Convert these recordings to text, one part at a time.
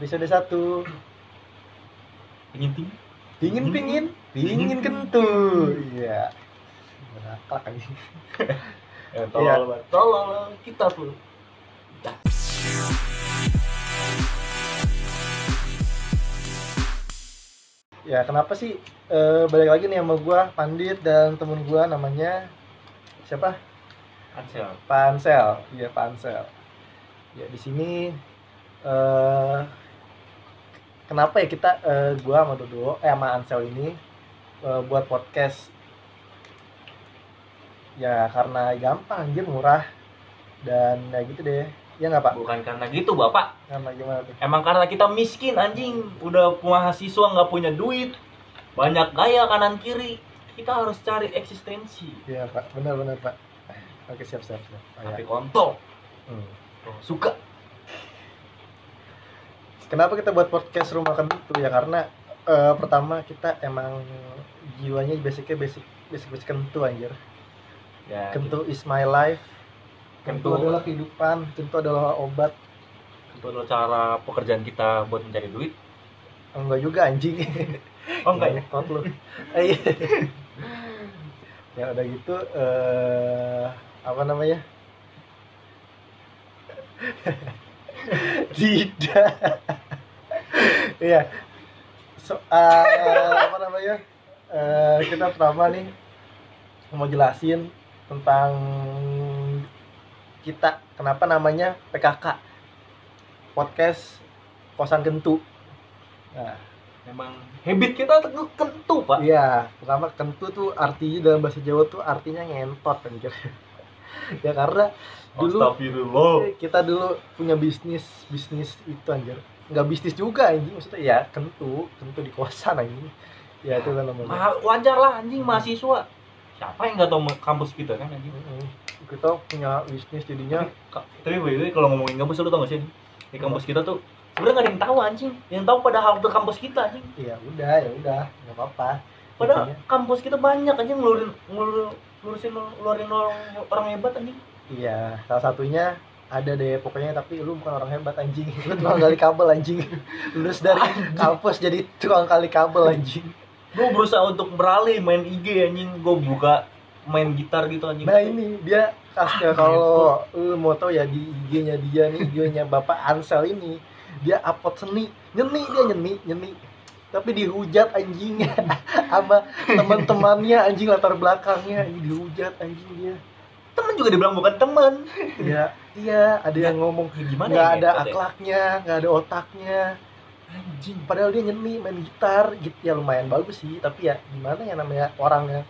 episode 1 Pingin tinggi. pingin pingin pingin. kentu iya. Berakal kan Ya, tolol banget. Tolol kita tuh. ya kenapa sih eh, balik lagi nih sama gua Pandit dan temen gua namanya siapa? Ansel. Pansel. Iya Pansel. Ya di sini eh kenapa ya kita eh, gua sama Dodo eh sama Ansel ini eh, buat podcast ya karena gampang anjir murah dan ya gitu deh ya nggak pak Bukan karena gitu, Bapak. karena gimana tuh Emang karena kita miskin anjing, udah mahasiswa nggak punya duit, banyak gaya kanan kiri, kita harus cari eksistensi. iya pak benar benar pak oke siap siap siap Oh, ya. Tapi kontol, Hmm. suka. Kenapa kita buat podcast rumah kentu ya karena eh, pertama kita emang jiwanya basicnya basic basic basic kentu anjir. Ya, Kentu is my life. Kentu, Kentu. adalah kehidupan, kentu adalah obat. itu adalah cara pekerjaan kita buat mencari duit. Enggak juga anjing. Oh enggak ya? Kot lu. Iya. ya udah gitu eh apa namanya? Tidak. Iya. So, eh, apa namanya? Eh, kita pertama nih mau jelasin tentang kita kenapa namanya PKK podcast kosan kentu. Nah, Memang habit kita tuh kentu, Pak. Iya, pertama kentu tuh artinya dalam bahasa Jawa tuh artinya ngentot anjir. ya karena dulu kita dulu punya bisnis bisnis itu anjir. Nggak bisnis juga anjing maksudnya ya kentu, kentu di kosan anjing. Ya itu kan namanya. Ma- wajar lah anjing mahasiswa. Siapa yang nggak tahu kampus kita kan anjing? Mm-mm. Kita punya bisnis jadinya Tapi by the way, kalau ngomongin kampus lu tau gak sih? Di kampus kita tuh sebenarnya gak ada yang tahu anjing. Yang tahu pada halte kampus kita anjing. ya udah ya udah nggak apa-apa. Padahal kampus kita banyak anjing ngeluarin ngeluarin orang, orang hebat anjing. Iya, salah satunya ada deh pokoknya tapi lu bukan orang hebat anjing. Lu tukang kali kabel anjing. Lulus dari kampus jadi tukang kali kabel anjing. Gue berusaha untuk beralih main IG anjing. Gue buka main gitar gitu anjing. Nah ini dia kasnya kalau lu mau tahu ya di IG-nya dia nih IG-nya Bapak Ansel ini dia upload seni. Nyeni dia nyeni nyeni. Tapi dihujat anjingnya sama teman-temannya anjing latar belakangnya. Dihujat anjing dia Temen juga dibilang bukan temen. ya iya ada yang ngomong Ya, gimana nggak ya? ada ya? akhlaknya nggak ada otaknya Anjing. padahal dia nyeni main gitar gitu ya lumayan bagus sih tapi ya gimana ya namanya orangnya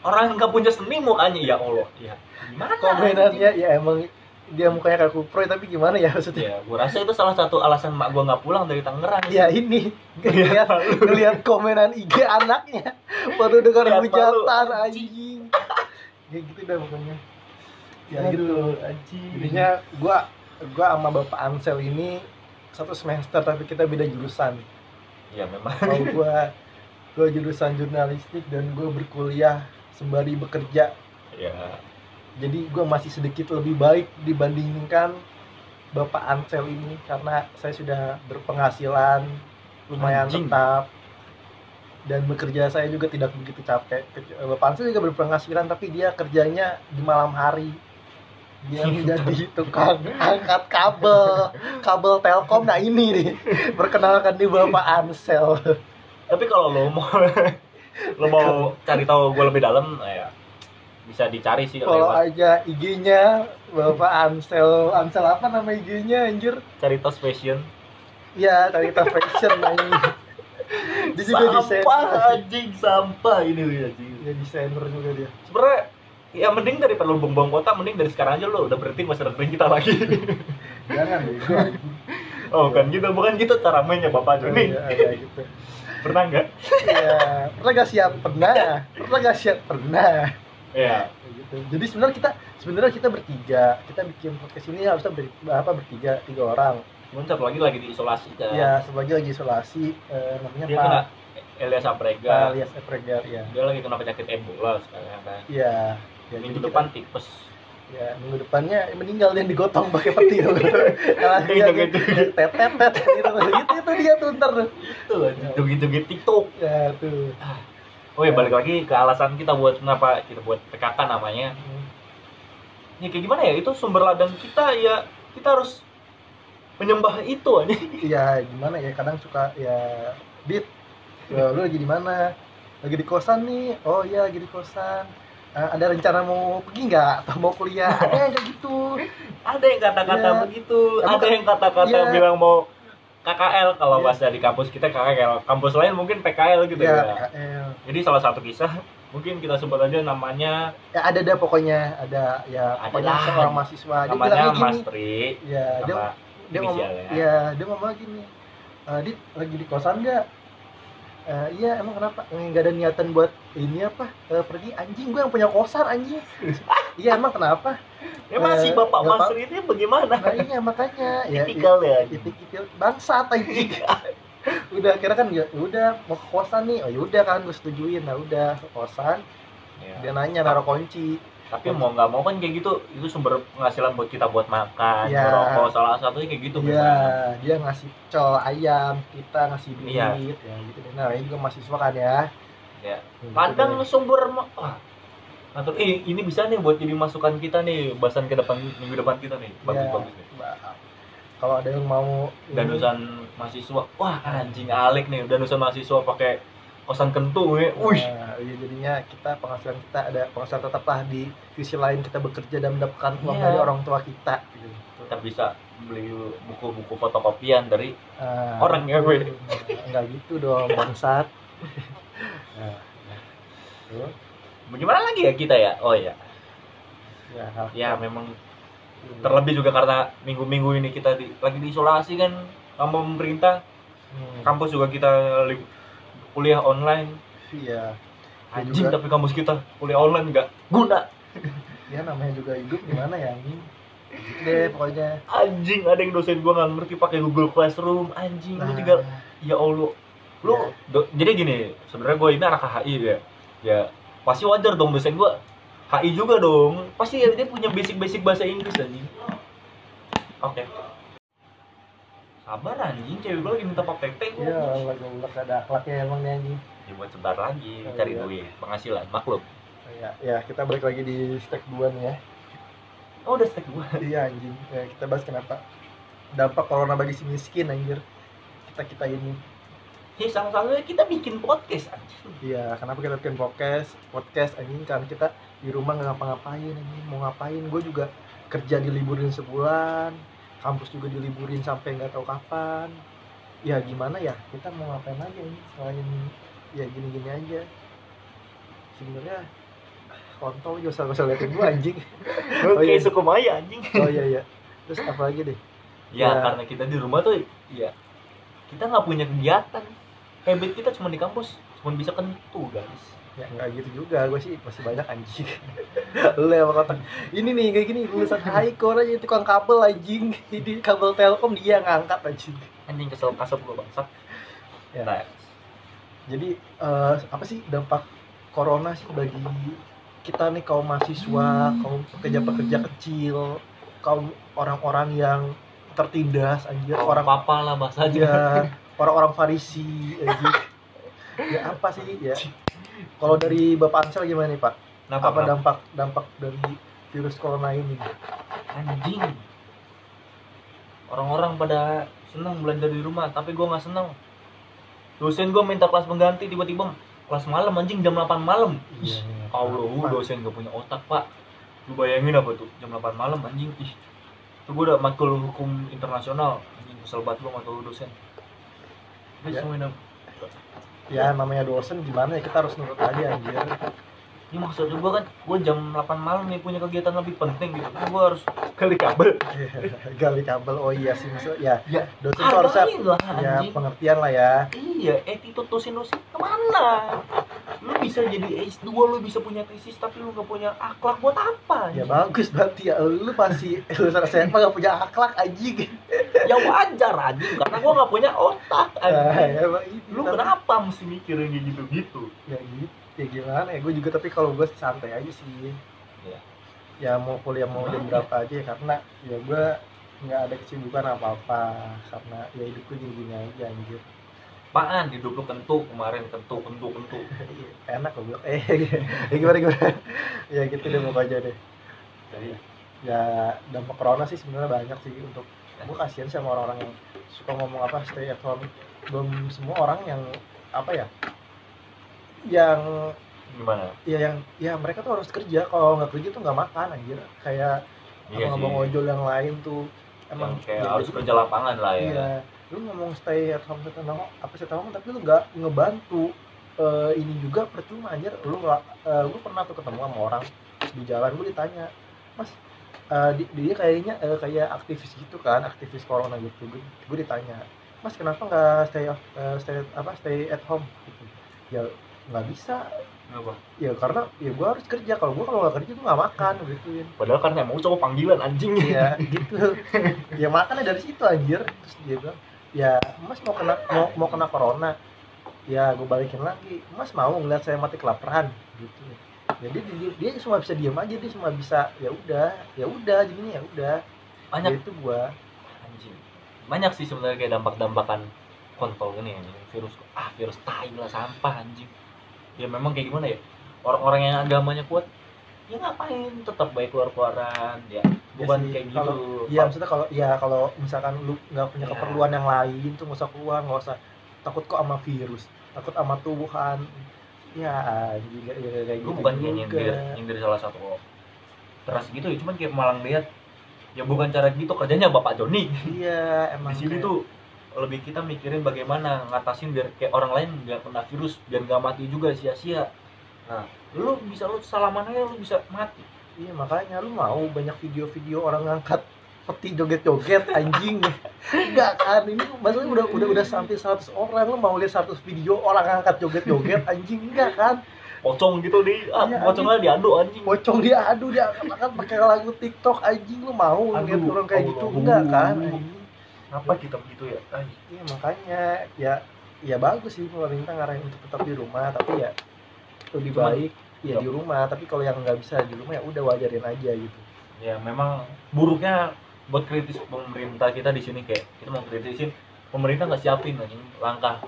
Orang yang gak punya seni mukanya ya Allah. Ya. Gimana? komenannya ya emang dia mukanya kayak kuproy tapi gimana ya maksudnya Ya, gue rasa itu salah satu alasan mak gue nggak pulang dari Tangerang. ya ini ngeliat ngeliat komenan IG anaknya baru dengar hujatan anjing ya gitu dah pokoknya ya Aduh, gitu anjing. jadinya gua gua sama bapak Ansel ini satu semester tapi kita beda jurusan Ya memang. kalau gua gua jurusan jurnalistik dan gua berkuliah sembari bekerja Ya. jadi gua masih sedikit lebih baik dibandingkan bapak Ansel ini karena saya sudah berpenghasilan lumayan Anjing. tetap dan bekerja saya juga tidak begitu capek bapak Ansel juga berpenghasilan tapi dia kerjanya di malam hari dia menjadi tukang angkat kabel. Kabel telkom nah ini nih. Perkenalkan nih bapak Ansel. Tapi kalau lo mau lo mau cari tahu gue lebih dalam, ya bisa dicari sih kalau lewat. aja IG-nya bapak Ansel. Ansel apa nama IG-nya anjir? Cari tos fashion. ya Tarita Fashion nah ini dia juga desainer. Sampah anjing, sampah ini anjing. dia desainer juga dia. Sebenarnya ya mending daripada lo buang-buang kota, mending dari sekarang aja lo udah berhenti masa dengerin kita lagi. jangan bego oh kan gitu, bukan gitu cara mainnya Bapak Joni. Iya, ada gitu Pernah nggak? Iya, pernah gak siap? Pernah. Pernah gak siap? Pernah. Ya. Gitu. Jadi sebenarnya kita sebenarnya kita bertiga, kita bikin podcast ini harusnya ber, apa bertiga, tiga orang. Cuman satu lagi lagi diisolasi kan. Ya, sebagai lagi isolasi eh, namanya Dia Pak kena Elias Aprega. alias Epregar ya. Dia lagi kena penyakit Ebola sekarang kan. Iya. Ya, Minggu depan tipes. ya minggu depannya meninggal dan digotong pakai petir Kalah dia Gitu, gitu. tet tet tet gitu. Itu itu dia tuh ntar. Tuh itu joget-joget TikTok. Ya tuh. Oh ya balik lagi ke alasan kita buat kenapa kita buat PKK namanya. Ya kayak gimana ya? Itu sumber ladang kita ya kita harus menyembah itu aja ya gimana ya? Kadang suka ya dit ya, lu lagi di mana? Lagi di kosan nih. Oh iya lagi di kosan Eh, ada rencana mau pergi nggak? Atau mau kuliah? Ada yang kayak gitu. Ada yang kata-kata Iya. begitu. Emang ada kan- yang kata-kata iya. bilang mau KKL kalau Iya. bahasa di kampus kita KKL kampus lain mungkin PKL gitu ya. Ya PKL jadi salah satu kisah mungkin kita sebut aja namanya ya ada dah pokoknya. Ada ya Ada pokoknya lah. seorang mahasiswa. Dia namanya bilangnya Mas gini Tri ya dia dia ngomong inisialnya. ya dia ngomong gini "Eh, dit lagi di kosan nggak "Eh, iya emang kenapa? Nggak ada niatan buat ini apa? Eh, pergi? Anjing gue yang punya kosan anjing. Iya emang kenapa? Emang si Eh, Bapak Mas ini bagaimana? Nah iya makanya. Ya tipikal ya tipikal bangsat anjing. Udah kira kan ya udah mau ke kosan nih. Oh yaudah kan gue setujuin. Nah udah ke kosan. Ya. dia nanya naruh kunci tapi mau nggak mau kan kayak gitu itu sumber penghasilan buat kita buat makan Iya. merokok salah satunya kayak gitu Iya, memang. dia ngasih col ayam, kita ngasih duit, Iya. ya gitu. Nah, ini juga mahasiswa kan ya. Ya. Gitu kadang deh. sumber wah ngatur eh ini bisa nih buat jadi masukan kita nih bahasan ke depan minggu depan kita nih bagus Ya, bagus nih kalau ada yang mau ini, danusan mahasiswa wah anjing alik nih danusan mahasiswa pakai kosan kentung ya wih. nah, iya, jadinya kita penghasilan kita ada penghasilan tetap lah di sisi lain kita bekerja dan mendapatkan uang Iya. dari orang tua kita gitu. kita bisa beli buku-buku fotokopian dari Ah, Orang ya, gue. nah, enggak gitu dong bangsat. Nah, ya. Tuh, bagaimana lagi ya kita ya? Oh ya ya, hal- ya memang terlebih juga karena minggu-minggu ini kita di, lagi diisolasi kan sama pemerintah. Hmm, kampus juga kita li- kuliah online. Iya. Ya anjing juga. tapi kampus kita kuliah online nggak guna. Ya namanya juga hidup gimana ya anjing? Gitu deh pokoknya. Anjing ada yang dosen gua nggak ngerti pakai Google Classroom. Anjing lu Nah, tinggal ya Allah. Lu Ya. do- jadi gini sebenarnya gue ini anak HI ya. Ya pasti wajar dong dosen gua. HI juga dong. Pasti ya, dia punya basic-basic bahasa Inggris anjing. Oke sabar anjing cewek gua lagi minta pepe gua Iya, Allah goblok ada akhlaknya emang nih anjing. ya buat sebar lagi Oh, cari iya. duit penghasilan maklum Ya, ya kita balik lagi di stack 2 nih ya. oh udah stack gua Iya anjing. Ya, kita bahas kenapa dampak corona bagi si miskin anjir. Kita kita ini. ya salah satunya kita bikin podcast anjing Iya, kenapa kita bikin podcast? Podcast anjing kan kita di rumah nggak ngapa-ngapain anjing. Mau ngapain? Gue juga kerja diliburin sebulan. Kampus juga diliburin sampai nggak tahu kapan. Ya gimana ya? Kita mau ngapain lagi ini selain ya gini-gini aja. Sebenarnya kontol juga usah usah liatin gue anjing. oke iya. suku Maya anjing Oh iya iya. Terus apa lagi deh? ya, Ya. karena kita di rumah tuh ya kita nggak punya kegiatan habit kita cuma di kampus cuma bisa kentu guys Ya nggak gitu juga, gue sih masih banyak anjing. Lu yang kotak. Ini nih kayak gini lulusan Haikor aja tukang kabel anjing. Di kabel Telkom dia ngangkat anjing. anjing kesel kasar gua bangsat Ya. nah Jadi eh, apa sih dampak corona sih bagi kita nih kaum mahasiswa, kaum pekerja-pekerja kecil, kaum orang-orang yang tertindas anjir, orang orang papa lah bahasa aja ya orang-orang farisi anjir. Ya apa sih ya? Kalau dari Bapak Ansel gimana nih Pak? kenapa, apa kenapa? dampak dampak dari virus corona ini? anjing. Orang-orang pada seneng belajar di rumah tapi gua nggak seneng. Dosen gua minta kelas pengganti tiba-tiba kelas malam anjing jam 8 malam. Ih, Allah, lu dosen gak punya otak pak. Lu bayangin apa tuh, jam 8 malam anjing. Ih, itu gue udah matkul hukum internasional. Anjing, kesel banget lu matkul dosen. Guys, Ya. Ya namanya dosen gimana ya kita harus nurut aja anjir. Ini maksud gue kan, gue jam 8 malam nih punya kegiatan lebih penting gitu Kan gue harus kali kabel Gali kabel. Oh iya sih maksud ya. Ya, Dosen tuh Hargain lah ya anjing pengertian lah ya. Iya, attitude dosen-dosen ke mana? Lu bisa jadi S2, lu bisa punya tesis Tapi lu gak punya akhlak buat apa? Ya anjing? bagus berarti ya lu pasti lulusan SMA gak punya akhlak anjing. Ya wajar anjing, karena gue gak punya otak Nah, anjing emang itu, lu tapi- kenapa mesti mikirin kayak gitu gitu Ya gitu. Ya gimana ya gue juga tapi kalau gue santai aja sih. ya mau kuliah mau jam berapa aja ya karena ya gue nggak ada kesibukan apa apa karena ya hidupku gini gini aja anjir. Apaan? Hidup lu kentu kemarin kentu kentu kentu enak loh bilang eh ya gimana gimana? Ya gitu deh pokoknya deh. Jadi, ya dampak corona sih sebenarnya banyak sih untuk gue kasihan sama orang-orang yang suka ngomong apa stay at home. Belum semua orang yang apa ya yang gimana? ya yang ya mereka tuh harus kerja. Kalau nggak kerja tuh nggak makan anjir. Kayak iya sih. abang ojol yang lain tuh emang emang kayak ya, harus kerja lapangan lah ya. iya. Lu ngomong stay at home home apa at home tapi lu nggak ngebantu Eh, ini juga percuma anjir. Lu nggak eh, lu pernah tuh ketemu sama orang di jalan gue ditanya mas di- dia kayaknya eh, kayak aktivis gitu kan aktivis corona gitu. Gue, gue ditanya mas kenapa nggak stay eh, stay apa stay at home? Gitu. Ya nggak bisa Kenapa? ya karena ya gue harus kerja kalau gue kalau nggak kerja tuh nggak makan gituin padahal kan emang cowok panggilan anjing Iya gitu. ya makannya dari situ anjir. Terus dia bilang, ya Mas mau kena mau, mau kena corona. Ya gue balikin lagi. Mas mau ngeliat saya mati kelaparan gitu. Jadi dia, dia cuma bisa diam aja dia cuma bisa ya udah ya udah jadinya ya udah. banyak Ya itu gua. anjing banyak sih sebenarnya kayak dampak-dampakan kontol ini anjing virus ah virus tai lah sampah anjing ya memang kayak gimana ya? Orang-orang yang agamanya kuat ya ngapain tetap baik keluar-keluaran ya. Bukan sih, kayak gitu. Iya maksudnya kalau ya kalau misalkan lu nggak punya Ya. keperluan yang lain tuh nggak usah keluar nggak usah. Takut kok sama virus takut sama Tuhan. Ya anjing ya, ya, kayak gue gitu bukan kayak nyindir nyindir salah satu keras gitu ya cuman kayak malang lihat. Ya bukan cara gitu kerjanya bapak Joni. Iya emang di sini kayak- tuh lebih kita mikirin bagaimana ngatasin biar kayak orang lain nggak kena virus biar nggak mati juga sia-sia. Nah lu bisa lu salaman aja lu bisa mati. Iya makanya lu mau banyak video-video orang ngangkat peti joget-joget anjing. Enggak kan? Ini maksudnya udah udah udah sampai 100 orang lu mau lihat 100 video orang ngangkat joget-joget anjing? Enggak kan? Pocong gitu di ah, pocongnya diaduk anjing. Pocong dia adu dia angkat pakai lagu TikTok anjing lu mau lihat orang kayak gitu? Allah. enggak kan? Anjing apa kita begitu ya? Ay, iya makanya ya ya bagus sih pemerintah ngarahin untuk tetap di rumah tapi ya lebih Cuman- baik ya di rumah tapi kalau yang nggak bisa di rumah ya udah wajarin aja gitu. Ya memang buruknya buat kritis pemerintah kita di sini kayak kita mau kritisin pemerintah nggak siapin anjing langkah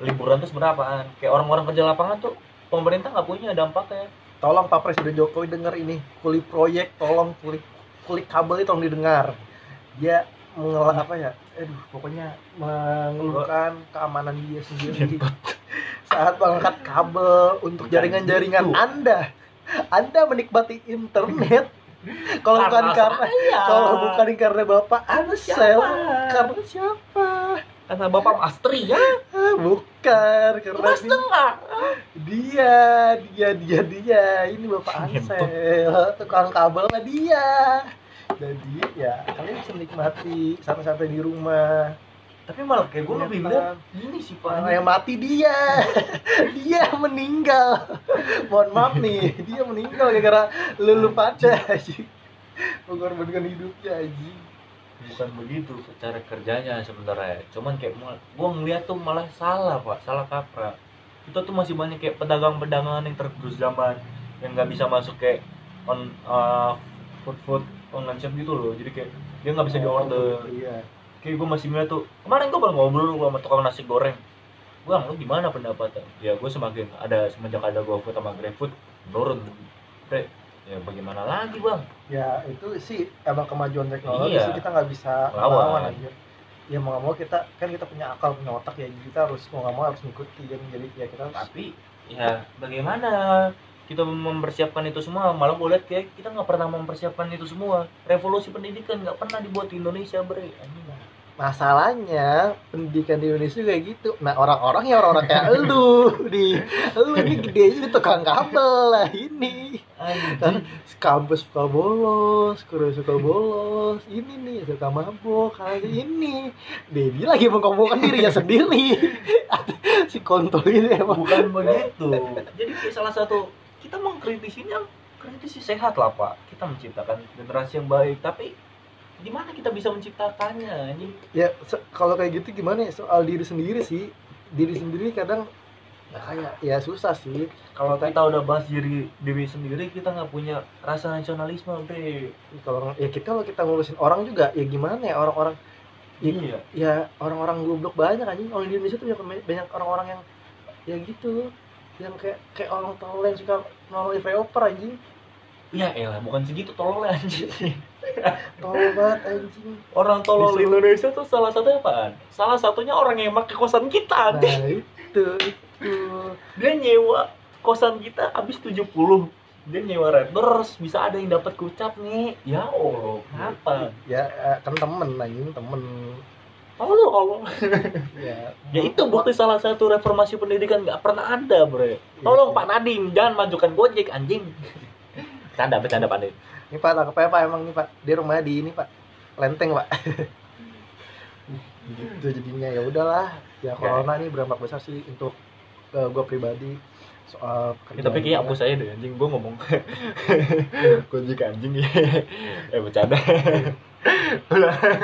liburan tuh seberapaan kayak orang-orang kerja lapangan tuh pemerintah nggak punya dampaknya. Tolong Pak Presiden Jokowi dengar ini kuli proyek tolong kuli kuli kabel itu tolong didengar. Dia mengelola apa ya? Aduh pokoknya mengeluhkan keamanan dia sendiri. Saat mengangkat kabel untuk jaringan-jaringan gitu. Anda. Anda menikmati internet. Kalau bukan karena kalau bukan karena Bapak Ansel siapa? karena siapa? Karena bapak Astri ya? Ah, bukan karena Mas dia, tengah dia dia dia dia. Ini Bapak Ansel tukang kabel dia jadi ya kalian bisa menikmati santai-santai di rumah. Tapi malah kayak gue Iya, lebih Pak. lihat gini sih pak. Orang yang mati dia. Dia meninggal. Mohon maaf nih dia meninggal gara-gara lu lu pada anjing. Mengorbankan hidupnya anjing. Bukan begitu cara kerjanya sebenarnya. Cuman kayak mal- gua ngeliat tuh malah salah pak. Salah kaprah. Kita tuh masih banyak kayak pedagang-pedagang yang tergerus zaman yang nggak bisa masuk kayak on uh, food food online shop gitu loh. Jadi kayak dia nggak bisa di order iya. Kayak gue masih ngeliat tuh kemarin gue baru ngobrol sama tukang nasi goreng. Bang lu gimana pendapatnya. Ya gue semakin ada semenjak ada GoFood sama GrabFood menurun. Bre, ya bagaimana lagi bang? Ya itu sih emang kemajuan teknologi Iya. sih kita nggak bisa Lawan. anjir. Ya mau nggak mau kita kan kita punya akal punya otak ya. Kita harus mau nggak mau harus ngikuti kan jadi ya kita harus tapi ya bagaimana kita mempersiapkan itu semua malah gue lihat kayak kita nggak pernah mempersiapkan itu semua. Revolusi pendidikan nggak pernah dibuat di Indonesia bre. Masalahnya pendidikan di Indonesia kayak gitu. Nah orang-orang ya orang-orang kayak lu di lu ini gede di tukang kabel lah ini. Anjing. kabel suka bolos kru suka bolos ini nih suka mabok kayak ini. Dedi lagi mengkomokan dirinya sendiri. Si kontol ini emang. Bukan begitu. Jadi salah satu kita mengkritisinya kritisi sehat lah pak. Kita menciptakan generasi yang baik tapi di mana kita bisa menciptakannya ini ya kalau kayak gitu gimana ya? Soal diri sendiri sih. Diri sendiri kadang Ya, kayak ya susah sih. Kalau kita udah bahas diri diri sendiri, kita nggak punya rasa nasionalisme, bre. kalau ya kita kalau kita ngurusin orang juga ya gimana ya orang-orang ya, Iya. ya orang-orang goblok banyak anjing. Orang di Indonesia tuh banyak, banyak orang-orang yang ya gitu yang kayak kayak orang tolol yang suka nolongin flyover anjing Ya elah, bukan segitu tolol anjing. tolol banget anjing Orang tolol Disuruh- Indonesia tuh salah satunya apaan? Salah satunya orang yang pakai kosan kita, anjing. nah itu itu Dia nyewa kosan kita habis 70. Dia nyewa Redbirds, bisa ada yang dapat kucap nih. Ya Allah, kenapa? ya eh, kan temen anjing temen Allah Allah. ya Ya itu bukti salah satu reformasi pendidikan nggak pernah ada, bre. Tolong Pak Nadim, jangan majukan Gojek anjing. Canda, bercanda Pak Nadim. ini pak tangkap apa emang nih pak dia rumahnya di ini pak lenteng pak gitu jadinya ya udahlah ya corona nih berdampak besar sih untuk gue pribadi soal Ya, tapi kayak hapus aja deh anjing gue ngomong Gojek anjing ya. eh bercanda.